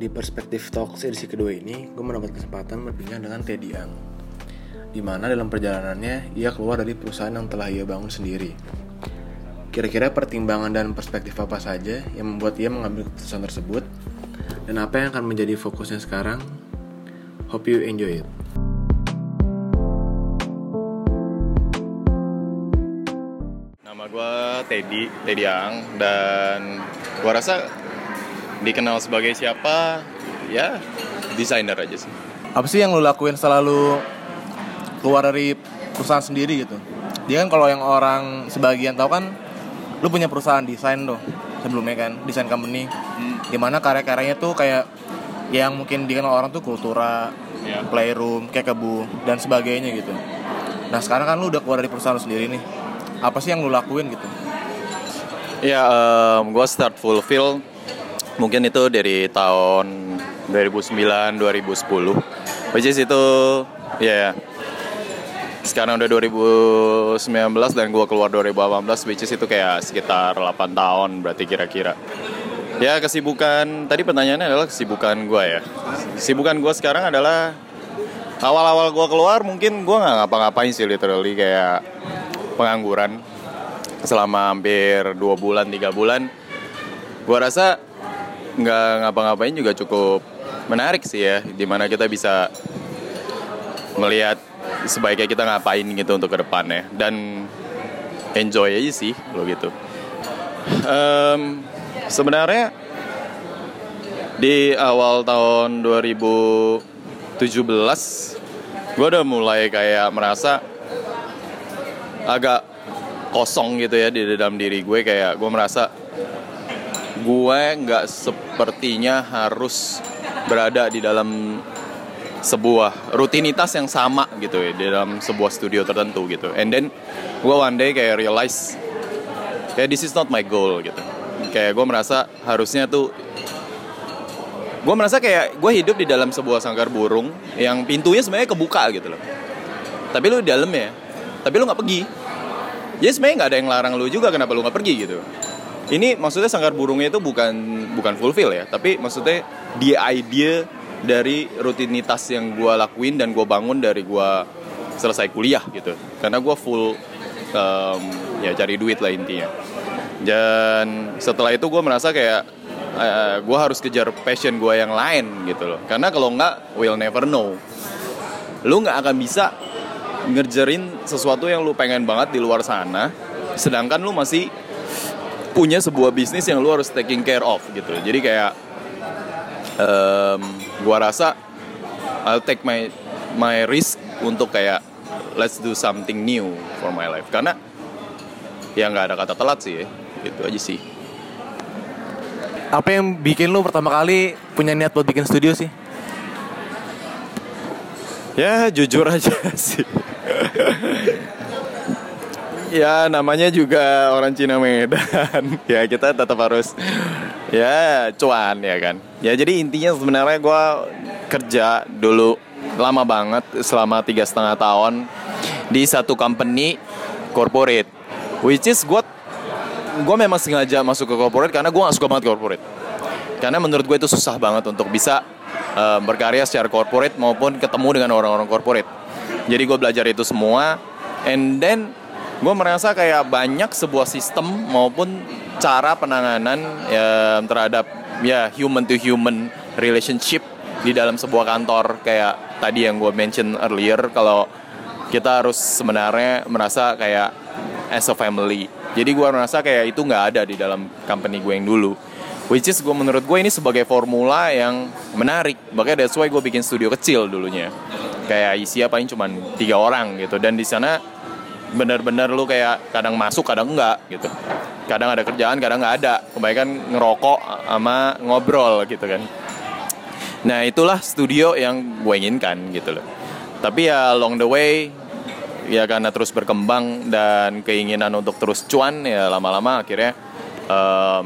Di perspektif Talks edisi kedua ini, gue mendapat kesempatan berbincang dengan Teddy Ang. Di mana dalam perjalanannya, ia keluar dari perusahaan yang telah ia bangun sendiri. Kira-kira pertimbangan dan perspektif apa saja yang membuat ia mengambil keputusan tersebut? Dan apa yang akan menjadi fokusnya sekarang? Hope you enjoy it. Nama gue Teddy, Teddy Ang dan gue rasa dikenal sebagai siapa ya desainer aja sih. apa sih yang lu lakuin setelah lu keluar dari perusahaan sendiri gitu? Dia kan kalau yang orang sebagian tahu kan lu punya perusahaan desain tuh sebelumnya kan desain company. Di mana karya-karyanya tuh kayak yang mungkin dikenal orang tuh kultura Ya. playroom kayak kebu dan sebagainya gitu. Nah sekarang kan lu udah keluar dari perusahaan lu sendiri nih. Apa sih yang lu lakuin gitu? Ya gue start fulfill mungkin itu dari tahun 2009 2010 which is itu ya sekarang udah 2019 dan gue keluar 2018 which is itu kayak sekitar 8 tahun berarti kira-kira. Ya kesibukan tadi pertanyaannya adalah kesibukan gue ya. Kesibukan gue sekarang adalah awal-awal gue keluar mungkin gue nggak ngapa-ngapain sih literally kayak pengangguran. Selama hampir dua bulan tiga bulan gue rasa nggak ngapa-ngapain juga cukup menarik sih ya di mana kita bisa melihat sebaiknya kita ngapain gitu untuk ke depannya. Dan enjoy aja sih lo gitu. Em, sebenarnya di awal tahun 2017 gue udah mulai kayak merasa agak kosong gitu ya di dalam diri gue kayak gue merasa gue nggak sepertinya harus berada di dalam sebuah rutinitas yang sama gitu ya di dalam sebuah studio tertentu gitu. And then gue one day kayak realize kayak this is not my goal gitu. Kayak gue merasa harusnya tuh gue merasa kayak gue hidup di dalam sebuah sangkar burung yang pintunya sebenarnya kebuka gitu loh. Tapi lu di dalam ya tapi lu nggak pergi. Jadi sebenarnya nggak ada yang larang lu juga kenapa lu nggak pergi gitu ini maksudnya sangkar burungnya itu bukan bukan fulfill ya tapi maksudnya the idea dari rutinitas yang gue lakuin dan gue bangun dari gue selesai kuliah gitu. Karena gue full em, ya cari duit lah intinya. Dan setelah itu gue merasa kayak gue harus kejar passion gue yang lain gitu loh. Karena kalau nggak we'll never know. Lu nggak akan bisa ngerjain sesuatu yang lu pengen banget di luar sana sedangkan lu masih punya sebuah bisnis yang lu harus taking care of gitu. Jadi kayak em, gua rasa I'll take my my risk untuk kayak let's do something new for my life. Karena ya nggak ada kata telat sih ya gitu aja sih. Apa yang bikin lu pertama kali punya niat buat bikin studio sih? Ya jujur aja sih. Ya namanya juga orang Cina Medan. ya kita tetap harus ya cuan ya kan. Ya jadi intinya sebenarnya gue kerja dulu lama banget selama tiga setengah tahun di satu company corporate, which is gue gue memang sengaja masuk ke corporate karena gue gak suka banget corporate. Karena menurut gue itu susah banget untuk bisa eh, berkarya secara corporate maupun ketemu dengan orang-orang corporate. Jadi gue belajar itu semua, and then gue merasa kayak banyak sebuah sistem maupun cara penanganan ya, terhadap ya human to human relationship di dalam sebuah kantor kayak tadi yang gue mention earlier kalau kita harus sebenarnya merasa kayak as a family. Jadi gue merasa kayak itu nggak ada di dalam company gue yang dulu. Which is gue menurut gue ini sebagai formula yang menarik. Makanya that's why gue bikin studio kecil dulunya. Kayak isi paling cuma tiga orang gitu. Dan di sana benar-benar lu kayak kadang masuk kadang enggak gitu. Kadang ada kerjaan kadang nggak ada. Kebanyakan ngerokok sama ngobrol gitu kan. Nah itulah studio yang gue inginkan gitu loh. Tapi ya along the way ya karena terus berkembang dan keinginan untuk terus cuan ya lama-lama akhirnya em,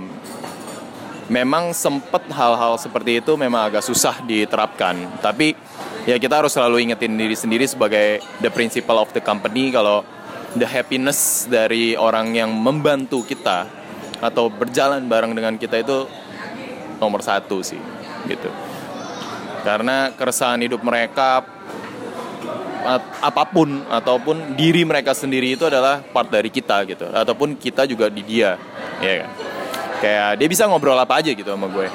memang sempet hal-hal seperti itu memang agak susah diterapkan. Tapi ya kita harus selalu ingetin diri sendiri sebagai the principle of the company kalau the happiness dari orang yang membantu kita atau berjalan bareng dengan kita itu nomor satu sih gitu. karena keresahan hidup mereka apa pun ataupun diri mereka sendiri itu adalah part dari kita gitu. Ataupun kita juga di dia ya kan? Kayak dia bisa ngobrol apa aja gitu sama gue.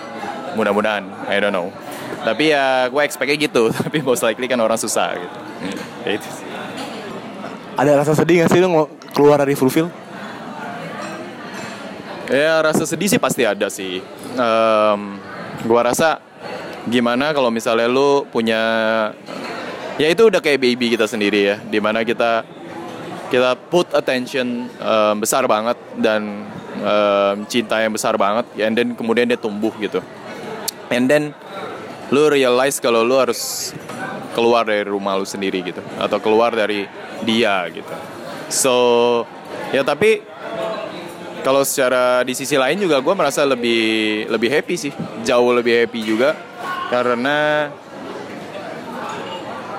Mudah-mudahan I don't know. Tapi ya gue expectnya gitu. Tapi most likely kan orang susah gitu. Ya itu sih. Ada rasa sedih gak sih lu keluar dari fulfill? Ya rasa sedih sih pasti ada sih. Em, gua rasa gimana kalau misalnya lu punya ya itu udah kayak baby kita sendiri ya, di mana kita kita put attention em, besar banget dan em, cinta yang besar banget, and then kemudian dia tumbuh gitu, and then lu realize kalau lu harus keluar dari rumah lu sendiri gitu, atau keluar dari dia gitu. So ya tapi kalau secara di sisi lain juga gue merasa lebih lebih happy sih. Jauh lebih happy juga karena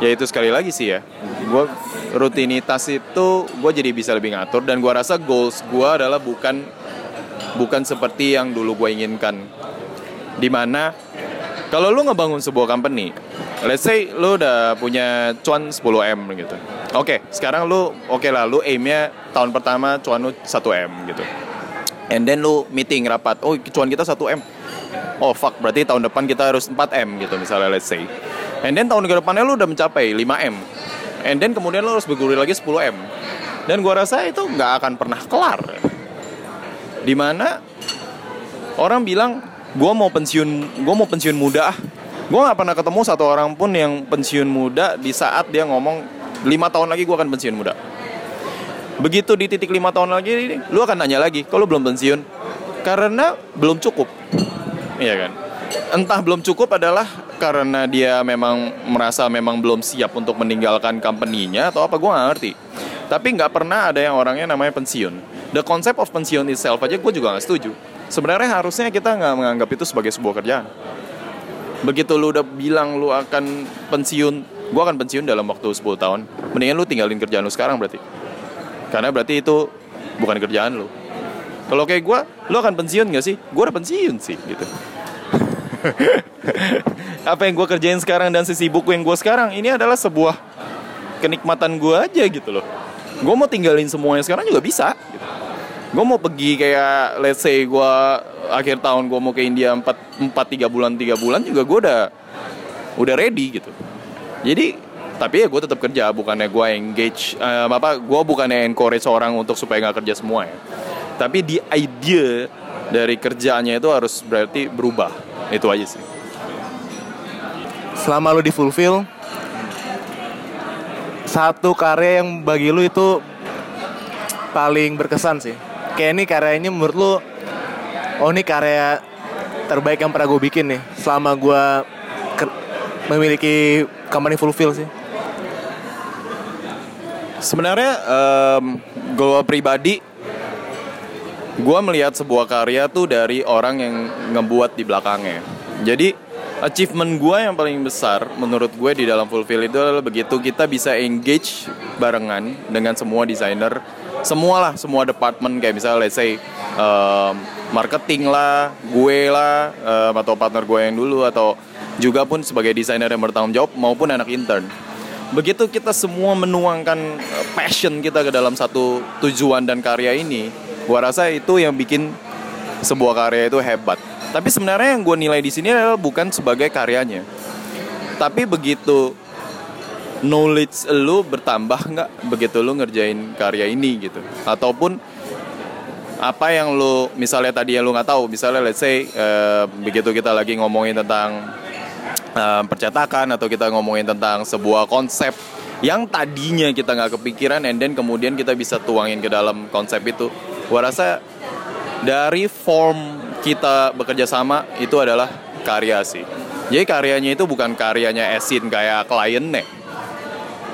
ya itu sekali lagi sih ya. Gue rutinitas itu gue jadi bisa lebih ngatur dan gue rasa goals gue adalah bukan bukan seperti yang dulu gue inginkan. Di mana kalau lu ngebangun sebuah company let's say lu udah punya cuan 10 m gitu oke sekarang lu oke lah lu aimnya tahun pertama cuan lu 1 m gitu. And then lu meeting rapat oh cuan kita 1 m. Oh fuck berarti tahun depan kita harus 4 m gitu misalnya let's say. And then tahun depannya lu udah mencapai 5 m. And then kemudian lu harus bergulir lagi 10 m. Dan gua rasa itu nggak akan pernah kelar. Di mana orang bilang gue mau pensiun gue mau pensiun muda ah. Gue nggak pernah ketemu satu orang pun yang pensiun muda di saat dia ngomong lima tahun lagi gue akan pensiun muda. Begitu di titik lima tahun lagi lu akan nanya lagi kalau belum pensiun? Karena belum cukup. Iya kan? Entah belum cukup adalah karena dia memang merasa memang belum siap untuk meninggalkan company-nya atau apa gue nggak ngerti. Tapi nggak pernah ada yang orangnya namanya pensiun. The concept of pensiun itself aja gue juga nggak setuju. Sebenarnya harusnya kita nggak menganggap itu sebagai sebuah kerjaan. Begitu lu udah bilang lu akan pensiun gue akan pensiun dalam waktu 10 tahun. Mendingan lu tinggalin kerjaan lu sekarang berarti. Karena berarti itu bukan kerjaan lu. Kalau kayak gue lu akan pensiun gak sih? Gue udah pensiun sih gitu. Apa yang gue kerjain sekarang dan sesibuk yang gue sekarang ini adalah sebuah kenikmatan gue aja gitu loh. Gue mau tinggalin semuanya sekarang juga bisa gitu. gue mau pergi kayak let's say gue akhir tahun gue mau ke India 4 4 3 bulan 3 bulan juga gue udah udah ready gitu jadi tapi ya gue tetap kerja bukannya gue engage eh, apa gue bukannya encourage orang untuk supaya nggak kerja semua ya. Tapi di idea dari kerjaannya itu harus berarti berubah. Itu aja sih. Selama lu di fulfill satu karya yang bagi lu itu paling berkesan sih. Kayak ini karya ini menurut lu oh ini karya terbaik yang pernah gue bikin nih selama gue memiliki company fulfill sih. Sebenarnya em, gue pribadi gue melihat sebuah karya tuh dari orang yang ngebuat di belakangnya. Jadi achievement gue yang paling besar menurut gue di dalam fulfill itu adalah begitu kita bisa engage barengan dengan semua desainer, semua lah, semua department kayak misalnya let's say em, marketing lah, gue lah, em, atau partner gue yang dulu atau juga pun sebagai desainer yang bertanggung jawab maupun anak intern. Begitu kita semua menuangkan eh, passion kita ke dalam satu tujuan dan karya ini gua rasa itu yang bikin sebuah karya itu hebat. Tapi sebenarnya yang gue nilai di sini adalah bukan sebagai karyanya. Tapi begitu knowledge lu bertambah nggak? Begitu lu ngerjain karya ini gitu. Ataupun apa yang lu misalnya tadi yang lu nggak tahu misalnya let's say eh, begitu kita lagi ngomongin tentang eh, percetakan atau kita ngomongin tentang sebuah konsep yang tadinya kita nggak kepikiran and then kemudian kita bisa tuangin ke dalam konsep itu. Gua rasa dari form kita bekerja sama itu adalah karya sih. Jadi karyanya itu bukan karyanya Esin kayak kliennya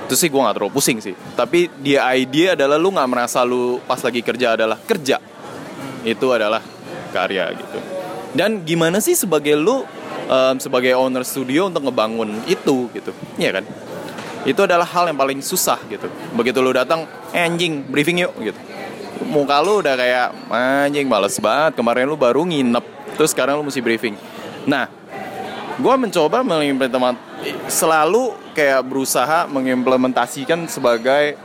itu sih gue gak terlalu pusing sih. Tapi dia idea adalah lu nggak merasa lu pas lagi kerja adalah kerja. Itu adalah karya gitu. Dan gimana sih sebagai lu em, sebagai owner studio untuk ngebangun itu gitu. Iya kan? Itu adalah hal yang paling susah gitu. Begitu lu datang "Eh, anjing briefing yuk gitu. Muka lu udah kayak anjing males banget. Kemarin lu baru nginep terus sekarang lu mesti briefing. Nah gue mencoba mengimplementasikan selalu kayak berusaha mengimplementasikan sebagai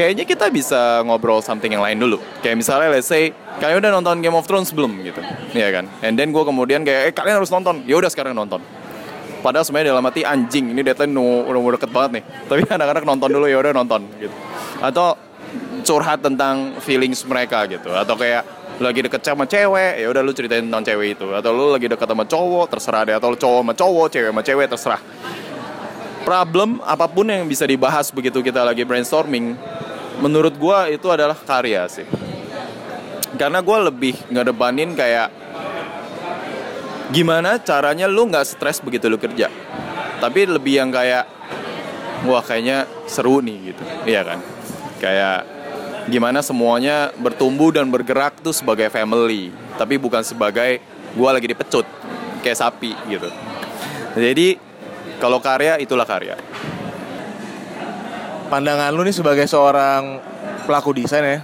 kayaknya kita bisa ngobrol something yang lain dulu. Kayak misalnya let's say kalian udah nonton Game of Thrones belum gitu. Iya kan? And then gue kemudian kayak eh kalian harus nonton. Ya udah sekarang nonton. Padahal sebenarnya dalam hati anjing ini deadline nu- udah deket banget nih. Tapi anak-anak nonton dulu ya udah nonton gitu. Atau curhat tentang feelings mereka gitu. Atau kayak lagi deket sama cewek ya udah lu ceritain tentang cewek itu. Atau lu lagi deket sama cowok terserah deh. Atau lu cowok sama cowok cewek sama cewek terserah. Problem apa pun yang bisa dibahas begitu kita lagi brainstorming menurut gua itu adalah karya sih. Karena gue lebih ngedepanin kayak gimana caranya lu nggak stres begitu lu kerja. Tapi lebih yang kayak wah kayaknya seru nih gitu. Iya kan? Kayak gimana semuanya bertumbuh dan bergerak tuh sebagai family. Tapi bukan sebagai gua lagi dipecut kayak sapi gitu. Jadi kalau karya itulah karya Pandangan lu nih sebagai seorang pelaku desain ya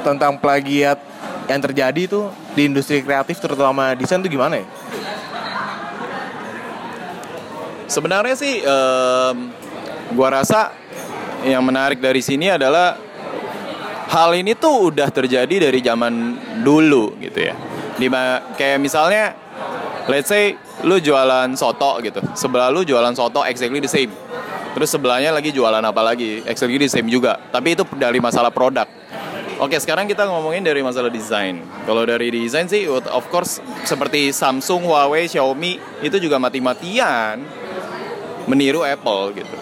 tentang plagiat yang terjadi tuh di industri kreatif terutama desain tuh gimana ya? Sebenarnya sih em, gua rasa yang menarik dari sini adalah hal ini tuh udah terjadi dari zaman dulu gitu ya. Di kayak misalnya let's say lu jualan soto gitu. Sebelah lu jualan soto exactly the same. Terus sebelahnya lagi jualan apa lagi? The same juga. Tapi itu dari masalah produk. Oke, sekarang kita ngomongin dari masalah desain. Kalau dari desain sih, of course, seperti Samsung, Huawei, Xiaomi, itu juga mati-matian meniru Apple gitu.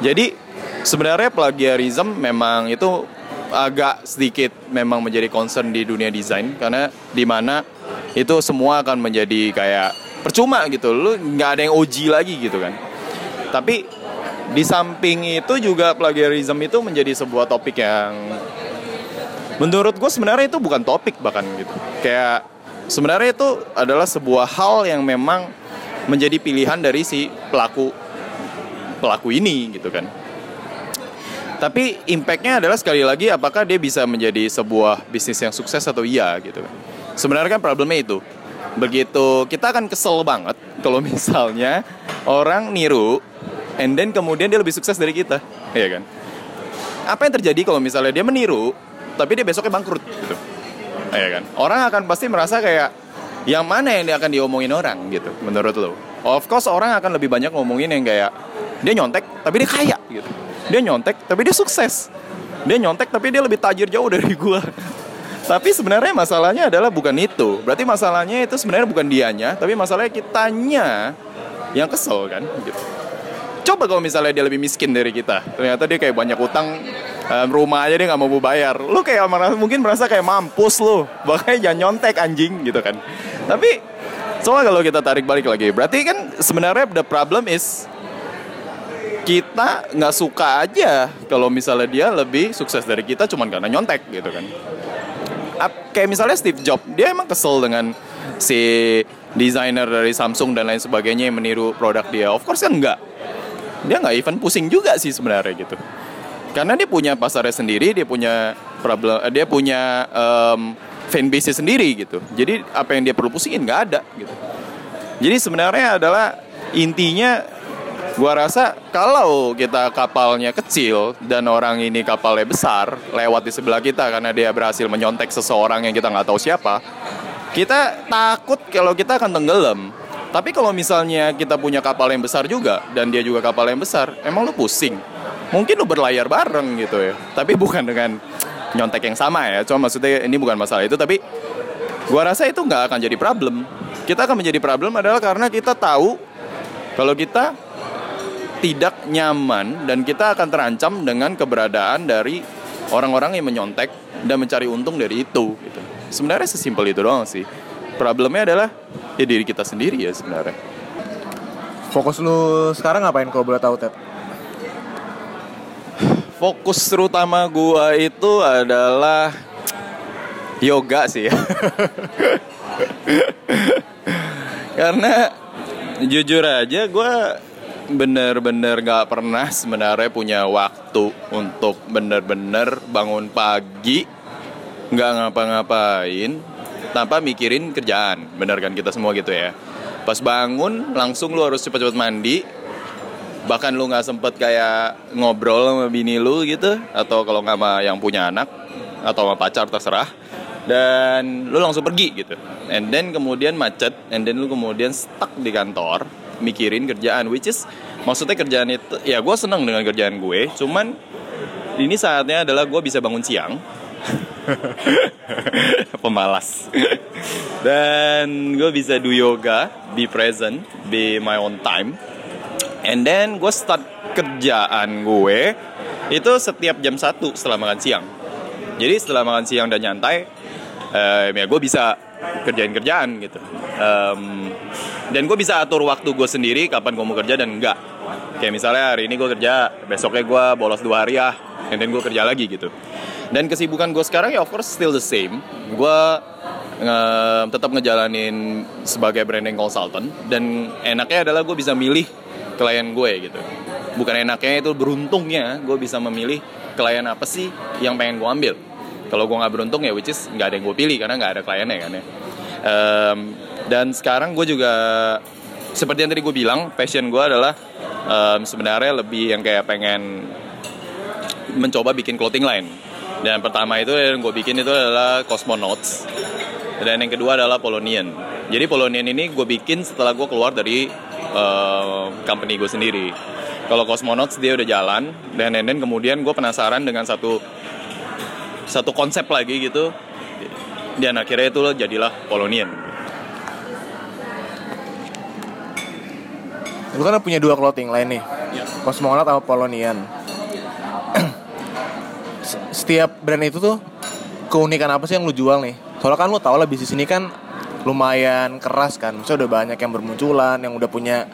Jadi sebenarnya plagiarism memang itu agak sedikit memang menjadi concern di dunia desain karena di mana itu semua akan menjadi kayak percuma gitu. Lu nggak ada yang OG lagi gitu kan. Tapi di samping itu juga plagiarism itu menjadi sebuah topik yang menurut gue sebenarnya itu bukan topik bahkan gitu. Kayak sebenarnya itu adalah sebuah hal yang memang menjadi pilihan dari si pelaku pelaku ini gitu kan. Tapi impactnya adalah sekali lagi apakah dia bisa menjadi sebuah bisnis yang sukses atau iya gitu kan. Sebenarnya kan problemnya itu. Begitu kita akan kesel banget kalau misalnya orang niru and then kemudian dia lebih sukses dari kita, iya kan? Apa yang terjadi kalau misalnya dia meniru tapi dia besoknya bangkrut gitu. Iya kan? Orang akan pasti merasa kayak yang mana yang dia akan diomongin orang gitu menurut lo. Of course orang akan lebih banyak ngomongin yang kayak dia nyontek tapi dia kaya gitu. Dia nyontek tapi dia sukses. Dia nyontek tapi dia lebih tajir jauh dari gua. Tapi sebenarnya masalahnya adalah bukan itu. Berarti masalahnya itu sebenarnya bukan dianya, tapi masalahnya kitanya yang kesel kan gitu. Coba kalau misalnya dia lebih miskin dari kita, ternyata dia kayak banyak utang um, rumah aja dia nggak mau bayar. Lu kayak merasa, mungkin merasa kayak mampus lu, makanya jangan nyontek anjing gitu kan. Tapi soalnya kalau kita tarik balik lagi, berarti kan sebenarnya the problem is kita nggak suka aja kalau misalnya dia lebih sukses dari kita cuman karena nyontek gitu kan. Kayak misalnya Steve Jobs, dia emang kesel dengan si desainer dari Samsung dan lain sebagainya yang meniru produk dia. Of course kan enggak. Dia nggak even pusing juga sih sebenarnya gitu. Karena dia punya pasarnya sendiri, dia punya problem, eh, dia punya um, fanbase sendiri gitu. Jadi apa yang dia perlu pusingin nggak ada gitu. Jadi sebenarnya adalah intinya gua rasa kalau kita kapalnya kecil dan orang ini kapalnya besar lewat di sebelah kita karena dia berhasil menyontek seseorang yang kita nggak tahu siapa, kita takut kalau kita akan tenggelam. Tapi kalau misalnya kita punya kapal yang besar juga dan dia juga kapal yang besar, emang lu pusing. Mungkin lu berlayar bareng gitu ya. Tapi bukan dengan nyontek yang sama ya. Cuma maksudnya ini bukan masalah itu tapi gua rasa itu nggak akan jadi problem. Kita akan menjadi problem adalah karena kita tahu kalau kita tidak nyaman dan kita akan terancam dengan keberadaan dari orang-orang yang menyontek dan mencari untung dari itu gitu. Sebenarnya sesimpel itu doang sih. Problemnya adalah ya diri kita sendiri ya sebenarnya. Fokus lu sekarang ngapain kalau boleh tahu Ted? Fokus terutama gua itu adalah yoga sih ya. Karena jujur aja gua bener-bener gak pernah sebenarnya punya waktu untuk bener-bener bangun pagi nggak ngapa-ngapain tanpa mikirin kerjaan. Bener kan kita semua gitu ya? Pas bangun langsung lu harus cepet-cepet mandi. Bahkan lu nggak sempet kayak ngobrol sama bini lu gitu atau kalau nggak sama yang punya anak atau sama pacar terserah. Dan lu langsung pergi gitu. And then kemudian macet and then lu kemudian stuck di kantor mikirin kerjaan. Which is maksudnya kerjaan itu ya gue seneng dengan kerjaan gue cuman ini saatnya adalah gue bisa bangun siang pemalas. Dan gue bisa do yoga be present be my own time. And then gue start kerjaan gue itu setiap jam 1 setelah makan siang. Jadi setelah makan siang dan nyantai um, ya gue bisa kerjain kerjaan gitu. Um, dan gue bisa atur waktu gue sendiri kapan gue mau kerja dan enggak. Kayak misalnya hari ini gue kerja besoknya gue bolos dua hari ya dan then gue kerja lagi gitu dan kesibukan gue sekarang ya of course still the same. Gue nge- tetap ngejalanin sebagai branding consultant. Dan enaknya adalah gue bisa milih klien gue gitu. Bukan enaknya itu beruntungnya gue bisa memilih klien apa sih yang pengen gue ambil. Kalau gue nggak beruntung ya which is nggak ada yang gue pilih karena nggak ada kliennya kan ya. Em, dan sekarang gue juga seperti yang tadi gue bilang passion gue adalah em, sebenarnya lebih yang kayak pengen mencoba bikin clothing line dan pertama itu yang gue bikin itu adalah Cosmonauts. Dan yang kedua adalah Polonian. Jadi Polonian ini gue bikin setelah gue keluar dari eh, company gue sendiri. Kalau Cosmonauts dia udah jalan dan then kemudian gue penasaran dengan satu satu konsep lagi gitu. Dan akhirnya itu jadilah Polonian. Lu kan punya dua clothing line nih. Cosmonaut sama Polonian. Setiap brand itu tuh keunikan apa sih yang lu jual nih? Soalnya kan lu tau lah bisnis ini kan lumayan keras kan. Maksudnya udah banyak yang bermunculan, yang udah punya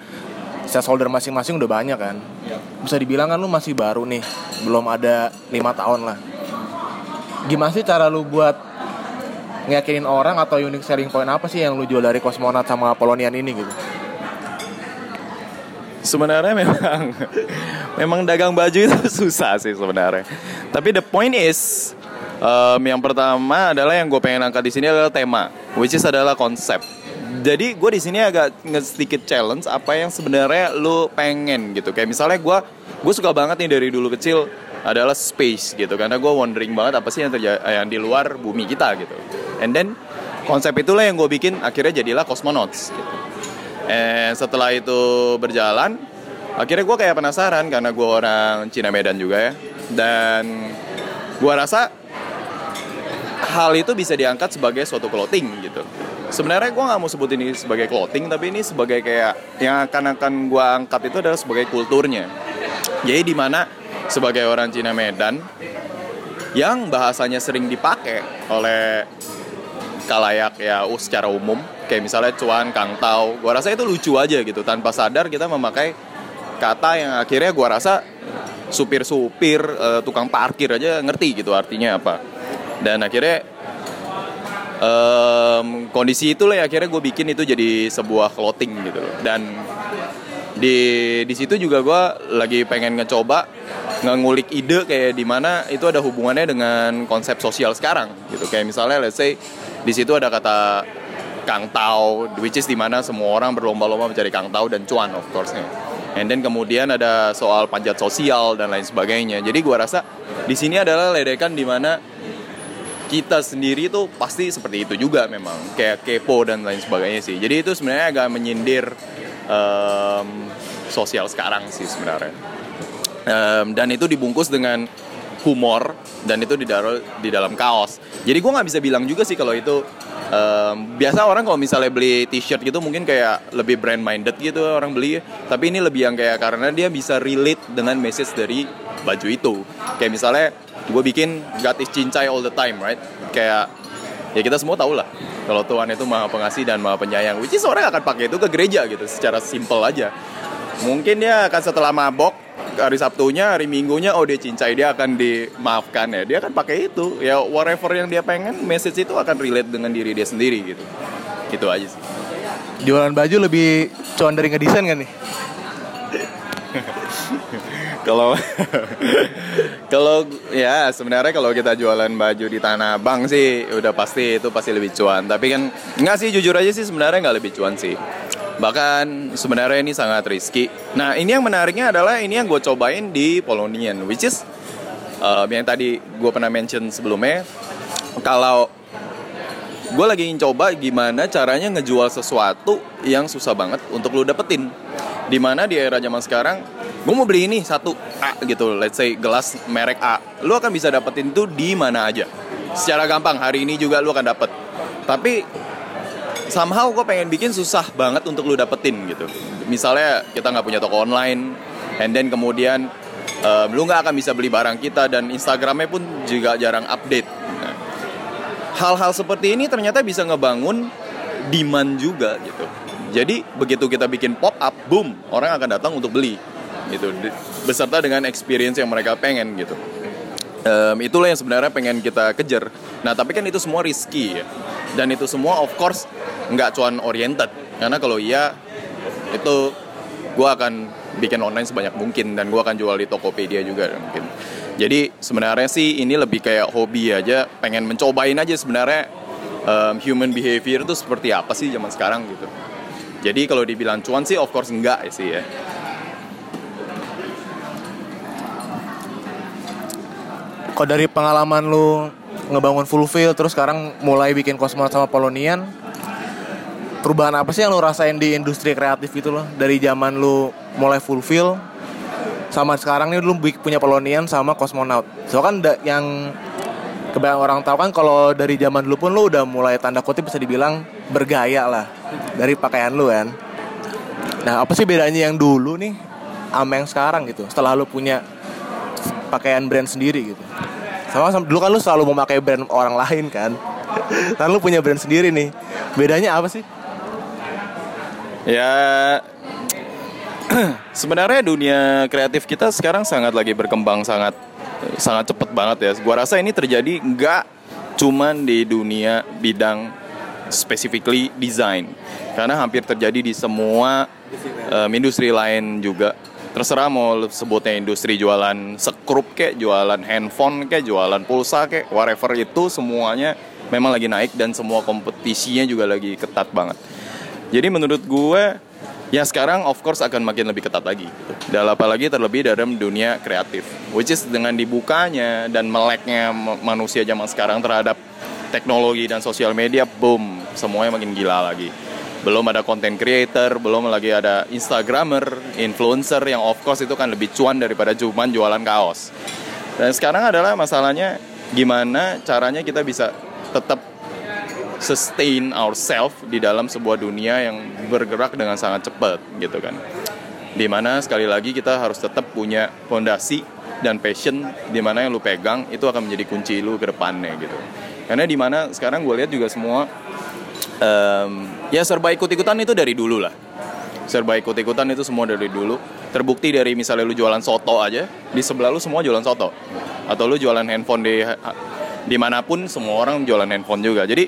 stakeholder masing-masing udah banyak kan. Bisa dibilang kan lu masih baru nih, belum ada lima tahun lah. Gimana sih cara lu buat ngeyakinin orang atau unique selling point apa sih yang lu jual dari Cosmonaut sama Polonian ini gitu? Sebenarnya memang memang dagang baju itu susah sih sebenarnya. Tapi the point is um, yang pertama adalah yang gue pengen angkat di sini adalah tema, which is adalah konsep. Jadi gue di sini agak sedikit challenge apa yang sebenarnya lu pengen gitu. Kayak misalnya gue gue suka banget nih dari dulu kecil adalah space gitu karena gue wondering banget apa sih yang terjadi yang di luar bumi kita gitu. And then konsep itulah yang gue bikin akhirnya jadilah cosmonauts gitu. Eh setelah itu berjalan, akhirnya gue kayak penasaran karena gue orang Cina Medan juga ya. Dan gue rasa hal itu bisa diangkat sebagai suatu clothing gitu. Sebenarnya gue nggak mau sebut ini sebagai clothing, tapi ini sebagai kayak yang akan akan gue angkat itu adalah sebagai kulturnya. Jadi di mana sebagai orang Cina Medan yang bahasanya sering dipakai oleh kalayak ya uh, secara umum. Kayak misalnya cuan kangtau gua rasa itu lucu aja gitu. Tanpa sadar kita memakai kata yang akhirnya gua rasa supir-supir eh, tukang parkir aja ngerti gitu artinya apa. Dan akhirnya em, kondisi itulah yang akhirnya gue bikin itu jadi sebuah clothing gitu dan di di situ juga gue lagi pengen ngecoba ngulik ide kayak di mana itu ada hubungannya dengan konsep sosial sekarang gitu. Kayak misalnya let's say di situ ada kata kang tau which is di mana semua orang berlomba-lomba mencari kang tau dan cuan of course nya and then kemudian ada soal panjat sosial dan lain sebagainya. Jadi gue rasa di sini adalah ledekan di mana kita sendiri tuh pasti seperti itu juga memang. Kayak kepo dan lain sebagainya sih. Jadi itu sebenarnya agak menyindir em, sosial sekarang sih sebenarnya. Em, dan itu dibungkus dengan humor dan itu ditaruh di dalam kaos. Jadi gue nggak bisa bilang juga sih kalau itu em, biasa orang kalau misalnya beli t-shirt gitu mungkin kayak lebih brand minded gitu orang beli. Tapi ini lebih yang kayak karena dia bisa relate dengan message dari baju itu. Kayak misalnya gue bikin God is cincai all the time right? Kayak ya kita semua tahu lah kalau Tuhan itu maha pengasih dan maha penyayang which is orang akan pakai itu ke gereja gitu secara simple aja. Mungkin dia akan setelah mabok hari Sabtunya, hari Minggunya, oh dia cincai dia akan dimaafkan ya. Dia akan pakai itu. Ya whatever yang dia pengen, message itu akan relate dengan diri dia sendiri gitu. Itu aja sih. Jualan baju lebih cuan dari ngedesain kan nih? Kalau kalau ya sebenarnya kalau kita jualan baju di Tanah Abang sih udah pasti itu pasti lebih cuan. Tapi kan enggak sih jujur aja sih sebenarnya nggak lebih cuan sih. Bahkan sebenarnya ini sangat risky. Nah ini yang menariknya adalah ini yang gue cobain di Polonian, which is uh, yang tadi gue pernah mention sebelumnya. Kalau gue lagi ingin coba gimana caranya ngejual sesuatu yang susah banget untuk lu dapetin. Di mana di era zaman sekarang, gue mau beli ini satu A gitu, let's say gelas merek A, lu akan bisa dapetin itu di mana aja. Secara gampang hari ini juga lu akan dapet. Tapi somehow gue pengen bikin susah banget untuk lu dapetin gitu. Misalnya kita nggak punya toko online, and then kemudian um, lu nggak akan bisa beli barang kita dan Instagramnya pun juga jarang update. Hal-hal seperti ini ternyata bisa ngebangun demand juga gitu. Jadi begitu kita bikin pop up, boom, orang akan datang untuk beli gitu. Beserta dengan experience yang mereka pengen gitu. Um, itulah yang sebenarnya pengen kita kejar. Nah tapi kan itu semua risky ya. Dan itu semua of course nggak cuan oriented. Karena kalau iya itu gue akan bikin online sebanyak mungkin dan gue akan jual di Tokopedia juga mungkin. Jadi sebenarnya sih ini lebih kayak hobi aja. Pengen mencobain aja sebenarnya um, human behavior itu seperti apa sih zaman sekarang gitu. Jadi kalau dibilang cuan sih of course enggak sih ya Kalau dari pengalaman lu ngebangun full field terus sekarang mulai bikin kosmonot sama Polonian perubahan apa sih yang lu rasain di industri kreatif itu loh? Dari zaman lu mulai fulfill sama sekarang nih lu punya Polonian sama kosmonaut so kan yang kebanyakan orang tahu kan kalau dari zaman dulu pun lu udah mulai tanda kutip bisa dibilang bergaya lah dari pakaian lu kan? Nah apa sih bedanya yang dulu nih sama yang sekarang gitu setelah lu punya pakaian brand sendiri gitu sama, sama dulu kan lu selalu memakai brand orang lain kan. Kan lu punya brand sendiri nih. Bedanya apa sih? Ya sebenarnya dunia kreatif kita sekarang sangat lagi berkembang sangat sangat cepat banget ya. Gua rasa ini terjadi nggak cuman di dunia bidang specifically design. Karena hampir terjadi di semua um, industri lain juga terserah mau sebutnya industri jualan sekrup kayak jualan handphone kayak jualan pulsa kayak whatever itu semuanya memang lagi naik dan semua kompetisinya juga lagi ketat banget jadi menurut gue ya sekarang of course akan makin lebih ketat lagi. Dan apalagi terlebih dalam dunia kreatif. Which is dengan dibukanya dan meleknya manusia zaman sekarang terhadap teknologi dan sosial media, boom, semuanya makin gila lagi. Belum ada content creator, belum lagi ada instagramer, influencer yang of course itu kan lebih cuan daripada cuman jualan kaos. Dan sekarang adalah masalahnya gimana caranya kita bisa tetap sustain ourselves di dalam sebuah dunia yang bergerak dengan sangat cepat gitu kan di mana sekali lagi kita harus tetap punya fondasi dan passion di mana yang lu pegang itu akan menjadi kunci lu ke depannya gitu karena di mana sekarang gue lihat juga semua um, ya serba ikut-ikutan itu dari dulu lah. Serba ikut-ikutan itu semua dari dulu. Terbukti dari misalnya lu jualan soto aja di sebelah lu semua jualan soto. Atau lu jualan handphone di di mana pun semua orang jualan handphone juga. Jadi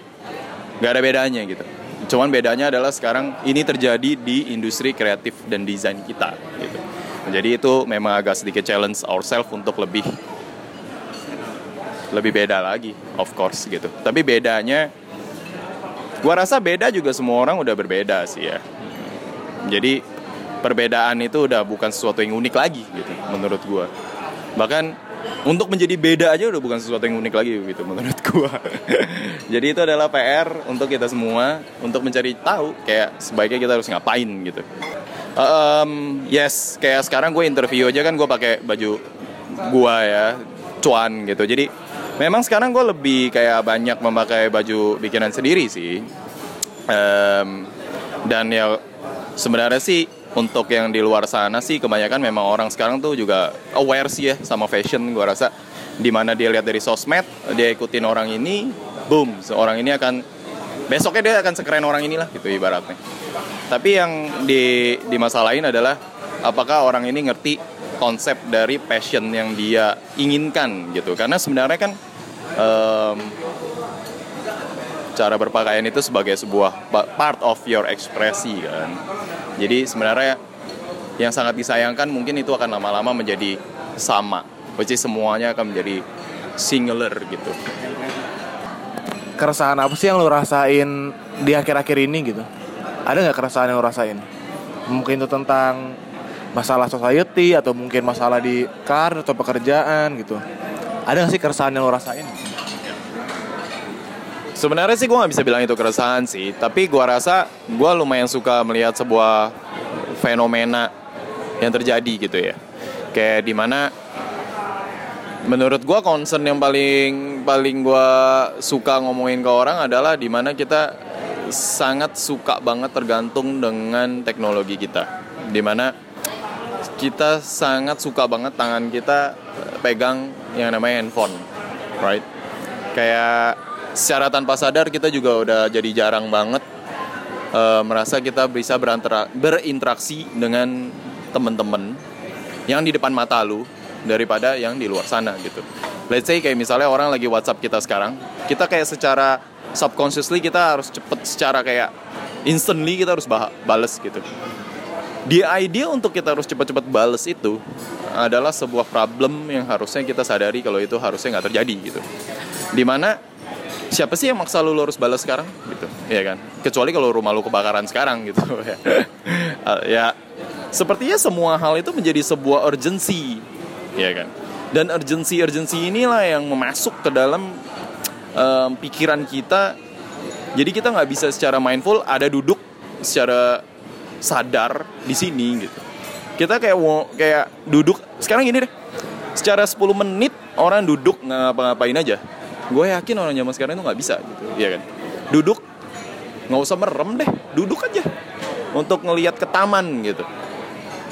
nggak ada bedanya gitu. Cuman bedanya adalah sekarang ini terjadi di industri kreatif dan desain kita gitu. Jadi itu memang agak sedikit challenge ourselves untuk lebih lebih beda lagi of course gitu. Tapi bedanya gua rasa beda juga semua orang udah berbeda sih ya jadi perbedaan itu udah bukan sesuatu yang unik lagi gitu menurut gua bahkan untuk menjadi beda aja udah bukan sesuatu yang unik lagi gitu menurut gua. Jadi itu adalah PR untuk kita semua untuk mencari tahu kayak sebaiknya kita harus ngapain gitu. Um, yes, kayak sekarang gue interview aja kan gue pakai baju gua ya, cuan gitu. Jadi memang sekarang gue lebih kayak banyak memakai baju bikinan sendiri sih. Um, dan ya sebenarnya sih untuk yang di luar sana sih kebanyakan memang orang sekarang tuh juga aware sih ya sama fashion gue rasa. Di mana dia lihat dari sosmed dia ikutin orang ini boom seorang ini akan besoknya dia akan sekeren orang inilah gitu ibaratnya. Tapi yang di di masa lain adalah apakah orang ini ngerti konsep dari passion yang dia inginkan gitu. Karena sebenarnya kan um, cara berpakaian itu sebagai sebuah part of your ekspresi kan jadi sebenarnya yang sangat disayangkan mungkin itu akan lama-lama menjadi sama. Which semuanya akan menjadi singular gitu. Keresahan apa sih yang lo rasain di akhir-akhir ini gitu? ada nggak keresahan yang lo rasain mungkin itu tentang masalah society atau mungkin masalah di karir atau pekerjaan gitu ada nggak sih keresahan yang lo rasain Sebenarnya sih gue nggak bisa bilang itu keresahan sih, tapi gue rasa gue lumayan suka melihat sebuah fenomena yang terjadi gitu ya. Kayak di mana menurut gue concern yang paling paling gue suka ngomongin ke orang adalah di mana kita sangat suka banget tergantung dengan teknologi kita. Di mana kita sangat suka banget tangan kita pegang yang namanya handphone, right? Kayak secara tanpa sadar kita juga udah jadi jarang banget uh, merasa kita bisa berinteraksi dengan temen-temen yang di depan mata lu daripada yang di luar sana gitu. Let's say kayak misalnya orang lagi WhatsApp kita sekarang, kita kayak secara subconsciously kita harus cepet secara kayak instantly kita harus bales gitu. The idea untuk kita harus cepet-cepet bales itu adalah sebuah problem yang harusnya kita sadari kalau itu harusnya nggak terjadi gitu. Di mana siapa sih yang maksa lu, lu harus balas sekarang? Gitu ya kan? Kecuali kalau rumah lu kebakaran sekarang gitu. Ya. Sepertinya semua hal itu menjadi sebuah urgency ya kan? Dan urgency inilah yang memasuk ke dalam um, pikiran kita. Jadi kita nggak bisa secara mindful ada duduk secara sadar di sini gitu kita kayak kayak duduk. Sekarang gini deh. Secara 10 menit orang duduk ngapa-ngapain aja. Gue yakin orang zaman sekarang itu nggak bisa gitu ya kan? Duduk nggak usah merem deh. Duduk aja untuk ngelihat ke taman gitu.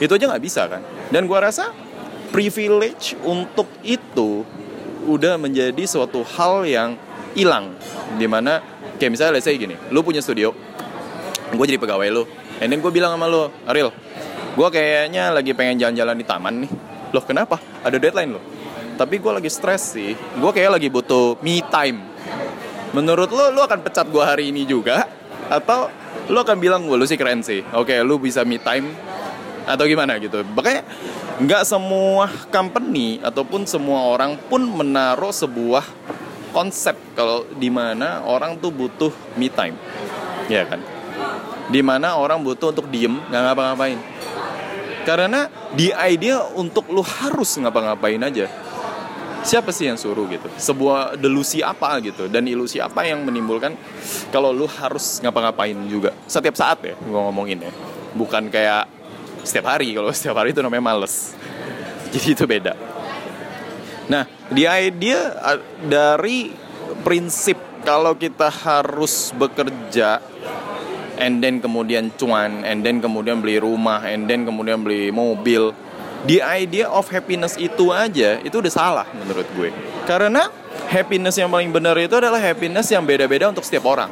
Itu aja nggak bisa kan? Dan gue rasa privilege untuk itu udah menjadi suatu hal yang hilang. Di mana kayak misalnya let's say gini lu punya studio gue jadi pegawai lu. And then gue bilang sama lu Ariel gue kayaknya lagi pengen jalan-jalan di taman nih. Loh kenapa? Ada deadline lo tapi gue lagi stres sih. Gue kayak lagi butuh me time. Menurut lo lo akan pecat gue hari ini juga? Atau lo akan bilang gue lo sih keren sih. Oke lo bisa me time. Atau gimana gitu. Makanya nggak semua company ataupun semua orang pun menaruh sebuah konsep kalau di mana orang tuh butuh me time. Ya kan? Di mana orang butuh untuk diem nggak ngapa-ngapain karena di idea untuk lo harus ngapa-ngapain aja. Siapa sih yang suruh gitu? Sebuah delusi apa gitu? Dan ilusi apa yang menimbulkan kalau lu harus ngapa-ngapain juga? Setiap saat ya gue ngomongin ya. Bukan kayak setiap hari kalau setiap hari itu namanya males. Jadi itu beda. Nah di idea dari prinsip kalau kita harus bekerja and then kemudian cuan and then kemudian beli rumah and then kemudian beli mobil. The idea of happiness itu aja itu udah salah menurut gue. Karena happiness yang paling benar itu adalah happiness yang beda-beda untuk setiap orang.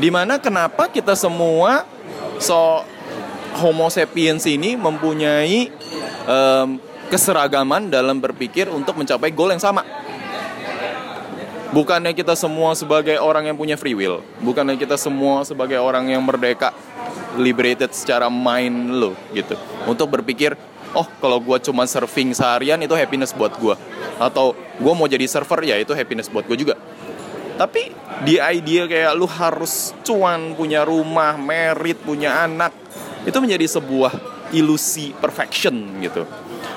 Di mana kenapa kita semua so homo sapiens ini mempunyai um, keseragaman dalam berpikir untuk mencapai goal yang sama bukannya kita semua sebagai orang yang punya free will? Bukannya kita semua sebagai orang yang merdeka liberated secara mind lo gitu? Untuk berpikir oh kalau gue cuma surfing seharian itu happiness buat gue atau gue mau jadi server ya itu happiness buat gue juga. Tapi di idea kayak lu harus cuan punya rumah merit punya anak itu menjadi sebuah ilusi perfection gitu.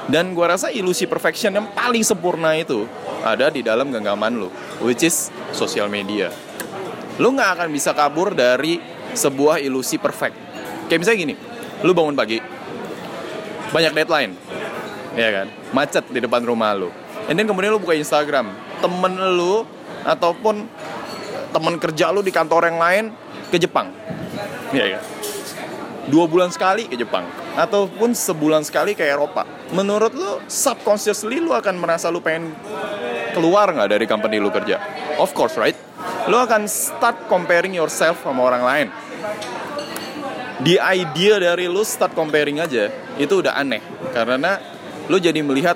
Dan gue rasa ilusi perfection yang paling sempurna itu ada di dalam genggaman lo which is social media lu nggak akan bisa kabur dari sebuah ilusi perfect. Kayak misalnya gini, lu bangun pagi, banyak deadline, ya kan, macet di depan rumah lu. And then kemudian lu buka Instagram, temen lu ataupun temen kerja lu di kantor yang lain ke Jepang, ya kan. Dua bulan sekali ke Jepang, ataupun sebulan sekali ke Eropa. Menurut lu, subconsciously lu akan merasa lu pengen keluar nggak dari company lu kerja? Of course, right? Lu akan start comparing yourself sama orang lain di idea dari lu start comparing aja itu udah aneh karena lu jadi melihat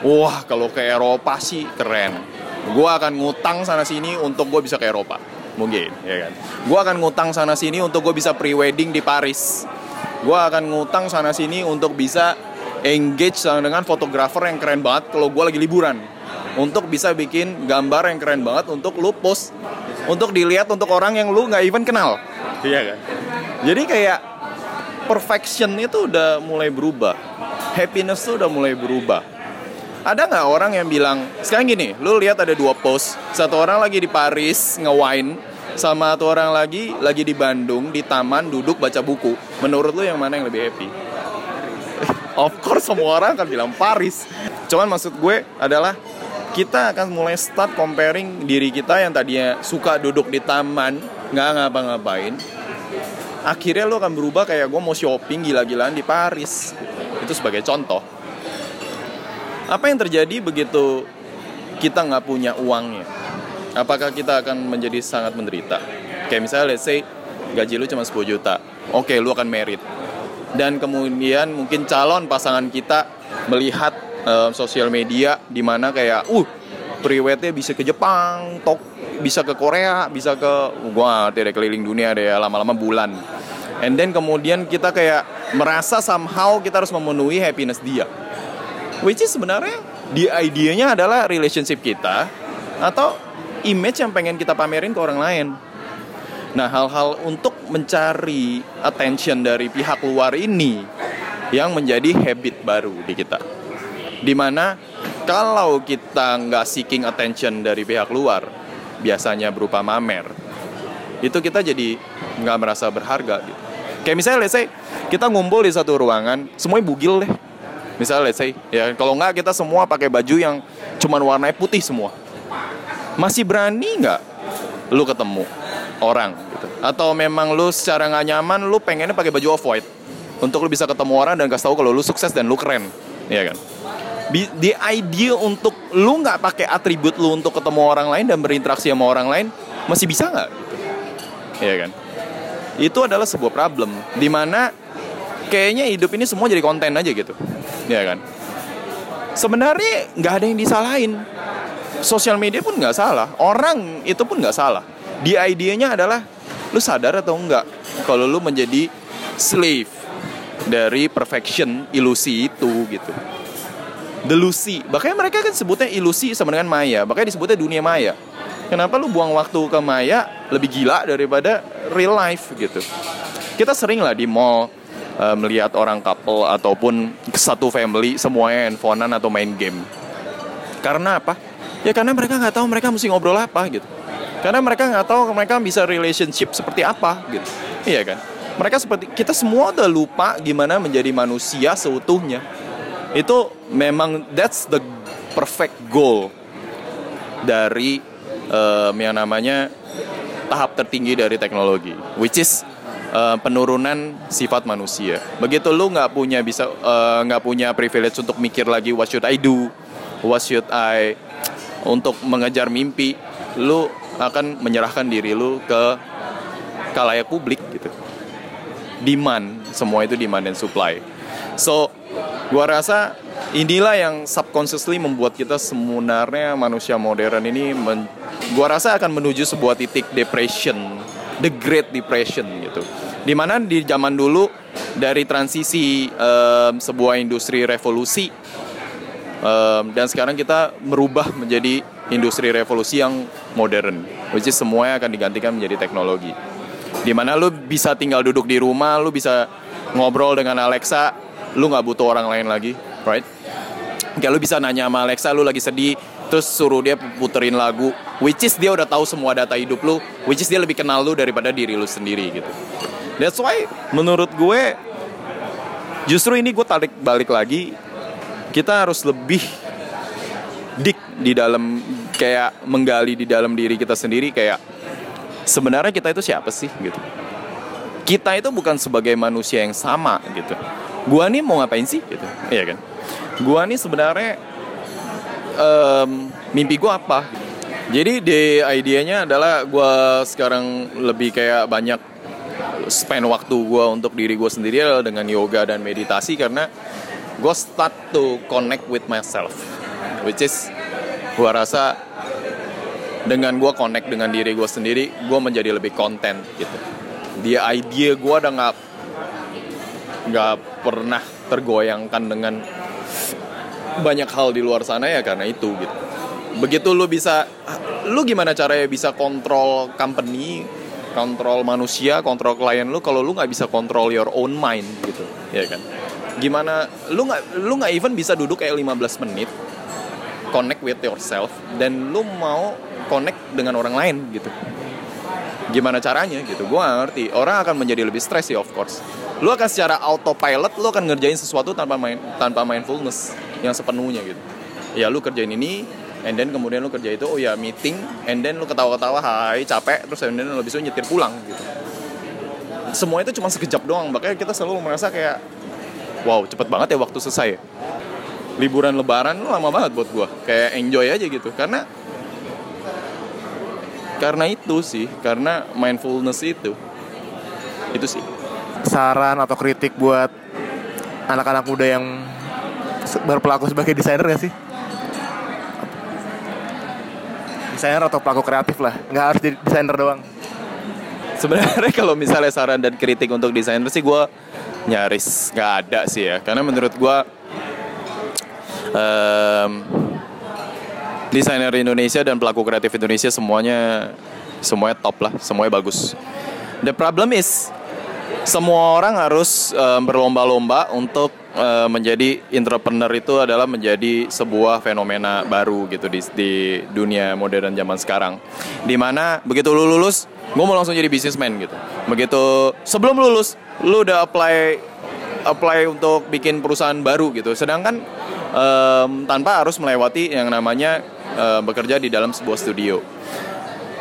wah kalau ke Eropa sih keren gue akan ngutang sana sini untuk gue bisa ke Eropa mungkin ya kan gue akan ngutang sana sini untuk gue bisa pre-wedding di Paris gue akan ngutang sana sini untuk bisa engage dengan fotografer yang keren banget kalau gue lagi liburan untuk bisa bikin gambar yang keren banget untuk lu post untuk dilihat untuk orang yang lu nggak even kenal Iya kan? Jadi kayak perfection itu udah mulai berubah. Happiness tuh udah mulai berubah. Ada nggak orang yang bilang, sekarang gini, lu lihat ada dua post, satu orang lagi di Paris nge-wine, sama satu orang lagi lagi di Bandung di taman duduk baca buku. Menurut lu yang mana yang lebih happy? of course semua orang akan bilang Paris. Cuman maksud gue adalah kita akan mulai start comparing diri kita yang tadinya suka duduk di taman nggak ngapa-ngapain akhirnya lo akan berubah kayak gue mau shopping gila-gilaan di Paris itu sebagai contoh apa yang terjadi begitu kita nggak punya uangnya apakah kita akan menjadi sangat menderita kayak misalnya let's say gaji lu cuma 10 juta oke lu akan merit dan kemudian mungkin calon pasangan kita melihat uh, sosial media di mana kayak uh priwetnya bisa ke Jepang, tok bisa ke Korea, bisa ke gua tidak keliling dunia deh lama-lama bulan. And then kemudian kita kayak merasa somehow kita harus memenuhi happiness dia. Which is sebenarnya di idenya adalah relationship kita atau image yang pengen kita pamerin ke orang lain. Nah, hal-hal untuk mencari attention dari pihak luar ini yang menjadi habit baru di kita. Di mana kalau kita nggak seeking attention dari pihak luar, biasanya berupa mamer, itu kita jadi nggak merasa berharga gitu. Kayak misalnya, let's say, kita ngumpul di satu ruangan, semuanya bugil deh. Misalnya, let's say, ya kalau nggak kita semua pakai baju yang cuman warnanya putih semua. Masih berani nggak lu ketemu orang gitu? Atau memang lu secara nggak nyaman, lu pengennya pakai baju off white untuk lu bisa ketemu orang dan kasih tahu kalau lu sukses dan lu keren, ya kan? di idea untuk lu nggak pakai atribut lu untuk ketemu orang lain dan berinteraksi sama orang lain masih bisa nggak gitu ya kan itu adalah sebuah problem di mana kayaknya hidup ini semua jadi konten aja gitu ya kan sebenarnya nggak ada yang disalahin sosial media pun nggak salah orang itu pun nggak salah di idenya adalah lu sadar atau enggak kalau lu menjadi slave dari perfection ilusi itu gitu delusi. Makanya mereka kan sebutnya ilusi sama dengan maya. Makanya disebutnya dunia maya. Kenapa lu buang waktu ke maya lebih gila daripada real life gitu. Kita sering lah di mall uh, melihat orang couple ataupun satu family semuanya handphonean atau main game. Karena apa? Ya karena mereka nggak tahu mereka mesti ngobrol apa gitu. Karena mereka nggak tahu mereka bisa relationship seperti apa gitu. Iya kan? Mereka seperti kita semua udah lupa gimana menjadi manusia seutuhnya itu memang that's the perfect goal dari um, yang namanya tahap tertinggi dari teknologi, which is uh, penurunan sifat manusia. Begitu lu nggak punya bisa nggak uh, punya privilege untuk mikir lagi what should I do, what should I untuk mengejar mimpi, lu akan menyerahkan diri lu ke kalayak publik gitu. Demand, semua itu demand dan supply. So Gua rasa inilah yang subconsciously membuat kita sebenarnya manusia modern ini men, gua rasa akan menuju sebuah titik depression, the great depression gitu. Di mana di zaman dulu dari transisi um, sebuah industri revolusi um, dan sekarang kita merubah menjadi industri revolusi yang modern, which is semuanya akan digantikan menjadi teknologi. Di mana lu bisa tinggal duduk di rumah, lu bisa ngobrol dengan Alexa lu nggak butuh orang lain lagi right kayak lu bisa nanya sama Alexa lu lagi sedih terus suruh dia puterin lagu which is dia udah tahu semua data hidup lu which is dia lebih kenal lu daripada diri lu sendiri gitu that's why menurut gue justru ini gue tarik balik lagi kita harus lebih dik di dalam kayak menggali di dalam diri kita sendiri kayak sebenarnya kita itu siapa sih? gitu. Kita itu bukan sebagai manusia yang sama gitu. Gua nih mau ngapain sih? gitu. Iya kan? Gua nih sebenarnya um, mimpi gua apa? Jadi di idenya adalah gua sekarang lebih kayak banyak spend waktu gua untuk diri gua sendiri dengan yoga dan meditasi karena gue start to connect with myself which is gua rasa dengan gue connect dengan diri gue sendiri gue menjadi lebih konten gitu dia idea gue udah nggak nggak pernah tergoyangkan dengan banyak hal di luar sana ya karena itu gitu. Begitu lu bisa lu gimana caranya bisa kontrol company kontrol manusia, kontrol klien lu kalau lu nggak bisa kontrol your own mind gitu, ya kan? Gimana lu nggak lu nggak even bisa duduk kayak 15 menit connect with yourself dan lu mau connect dengan orang lain gitu. Gimana caranya gitu? Nggak ngerti. Orang akan menjadi lebih stres sih of course. Lu akan secara autopilot lu akan ngerjain sesuatu tanpa main tanpa mindfulness yang sepenuhnya gitu. Ya lu kerjain ini, and then kemudian lu kerja itu oh ya meeting and then lu ketawa-ketawa hai capek terus and then lu bisa nyetir pulang gitu semua itu cuma sekejap doang makanya kita selalu merasa kayak wow cepet banget ya waktu selesai. Liburan lebaran lama banget buat gua. Kayak enjoy aja gitu. Karena karena itu sih karena mindfulness itu. Itu sih. Saran atau kritik buat anak-anak muda yang berpelaku sebagai desainer gak sih? Desainer atau pelaku kreatif lah, nggak harus jadi desainer doang. Sebenarnya kalau misalnya saran dan kritik untuk desainer sih gue nyaris nggak ada sih ya, karena menurut gue em, desainer Indonesia dan pelaku kreatif Indonesia semuanya semuanya top lah, semuanya bagus. The problem is semua orang harus em, berlomba-lomba untuk em, menjadi entrepreneur itu adalah menjadi sebuah fenomena baru gitu di, di dunia modern zaman sekarang. Di mana begitu lu lulus, gue mau langsung jadi businessman gitu. Begitu sebelum lulus, lu udah apply apply untuk bikin perusahaan baru gitu. Sedangkan em, tanpa harus melewati yang namanya em, bekerja di dalam sebuah studio.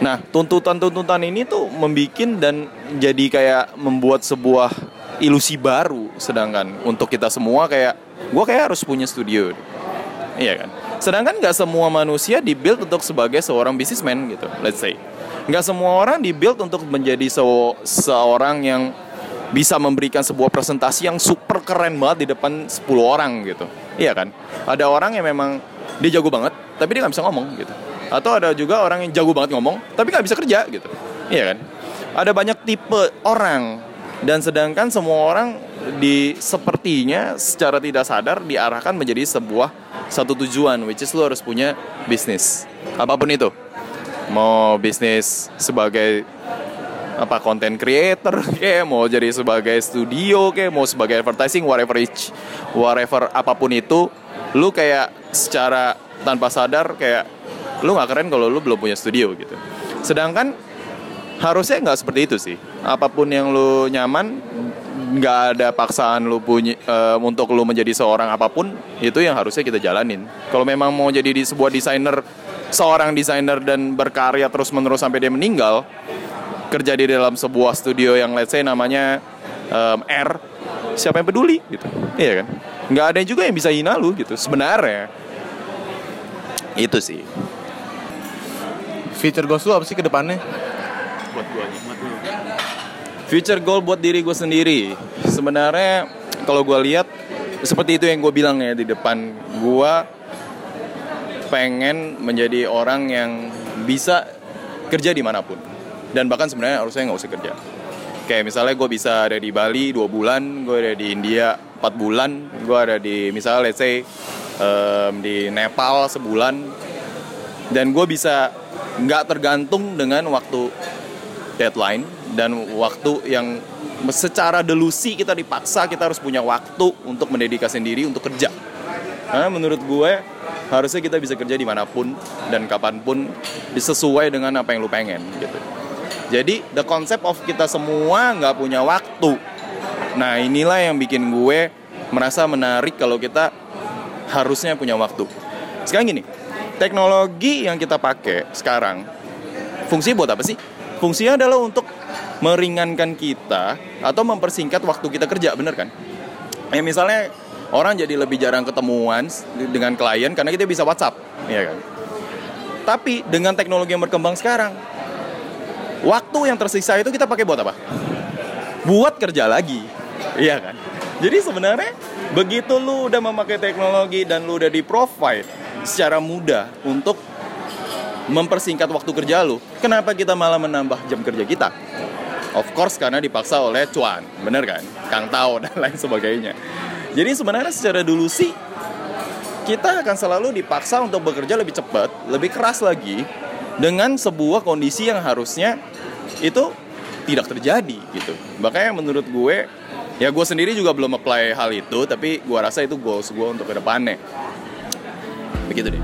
Nah, tuntutan-tuntutan ini tuh membikin dan jadi kayak membuat sebuah ilusi baru. Sedangkan untuk kita semua kayak, gue kayak harus punya studio. Iya kan? Sedangkan nggak semua manusia dibuild untuk sebagai seorang businessman gitu, let's say. Nggak semua orang dibuild untuk menjadi se- seorang yang bisa memberikan sebuah presentasi yang super keren banget di depan 10 orang gitu. Iya kan? Ada orang yang memang dia jago banget, tapi dia nggak bisa ngomong gitu. Atau ada juga orang yang jago banget ngomong, tapi nggak bisa kerja gitu. Iya kan? Ada banyak tipe orang dan sedangkan semua orang di sepertinya secara tidak sadar diarahkan menjadi sebuah satu tujuan, which is lo harus punya bisnis apa pun itu. Mau bisnis sebagai apa content creator kayak mau jadi sebagai studio kayak mau sebagai advertising whatever each whatever apa pun itu lu kayak secara tanpa sadar kayak lu nggak keren kalau lu belum punya studio gitu. Sedangkan harusnya nggak seperti itu sih. Apa pun yang lu nyaman nggak ada paksaan lu punya eh, untuk lu menjadi seorang apa pun itu yang harusnya kita jalanin. Kalau memang mau jadi di sebuah desainer seorang desainer dan berkarya terus menerus sampai dia meninggal kerja di dalam sebuah studio yang let's say namanya em, R siapa yang peduli gitu. Iya kan? Nggak ada juga yang bisa hina lu gitu. Sebenarnya itu sih. Future goals lu apa sih ke depannya? buat gua future goal buat diri gue sendiri. Sebenarnya kalau gue lihat seperti itu yang gue bilang ya di depan gue pengen menjadi orang yang bisa kerja di mana pun. Dan bahkan sebenarnya harusnya nggak usah kerja. Kayak misalnya gue bisa ada di Bali dua bulan gue ada di India empat bulan gue ada di misalnya let's say em, di Nepal sebulan. Dan gue bisa nggak tergantung dengan waktu deadline dan waktu yang secara delusi kita dipaksa kita harus punya waktu untuk mendedikasi diri untuk kerja. Karena menurut gue harusnya kita bisa kerja di mana pun dan kapan pun sesuai dengan apa yang lu pengen gitu. Jadi the concept of kita semua nggak punya waktu. Nah inilah yang bikin gue merasa menarik kalau kita harusnya punya waktu. Sekarang gini, teknologi yang kita pakai sekarang fungsi buat apa sih? Fungsinya adalah untuk meringankan kita atau mempersingkat waktu kita kerja, bener kan? Ya misalnya orang jadi lebih jarang ketemuan dengan klien karena kita bisa WhatsApp, ya kan? Tapi dengan teknologi yang berkembang sekarang, waktu yang tersisa itu kita pakai buat apa? Buat kerja lagi, iya kan? Jadi sebenarnya begitu lu udah memakai teknologi dan lu udah di provide secara mudah untuk mempersingkat waktu kerja lu, kenapa kita malah menambah jam kerja kita? Of course karena dipaksa oleh cuan, bener kan? Kang Tao dan lain sebagainya. Jadi sebenarnya secara dulu sih kita akan selalu dipaksa untuk bekerja lebih cepat, lebih keras lagi dengan sebuah kondisi yang harusnya itu tidak terjadi gitu. Makanya menurut gue ya gue sendiri juga belum apply hal itu tapi gue rasa itu goals gue untuk ke depannya begitu deh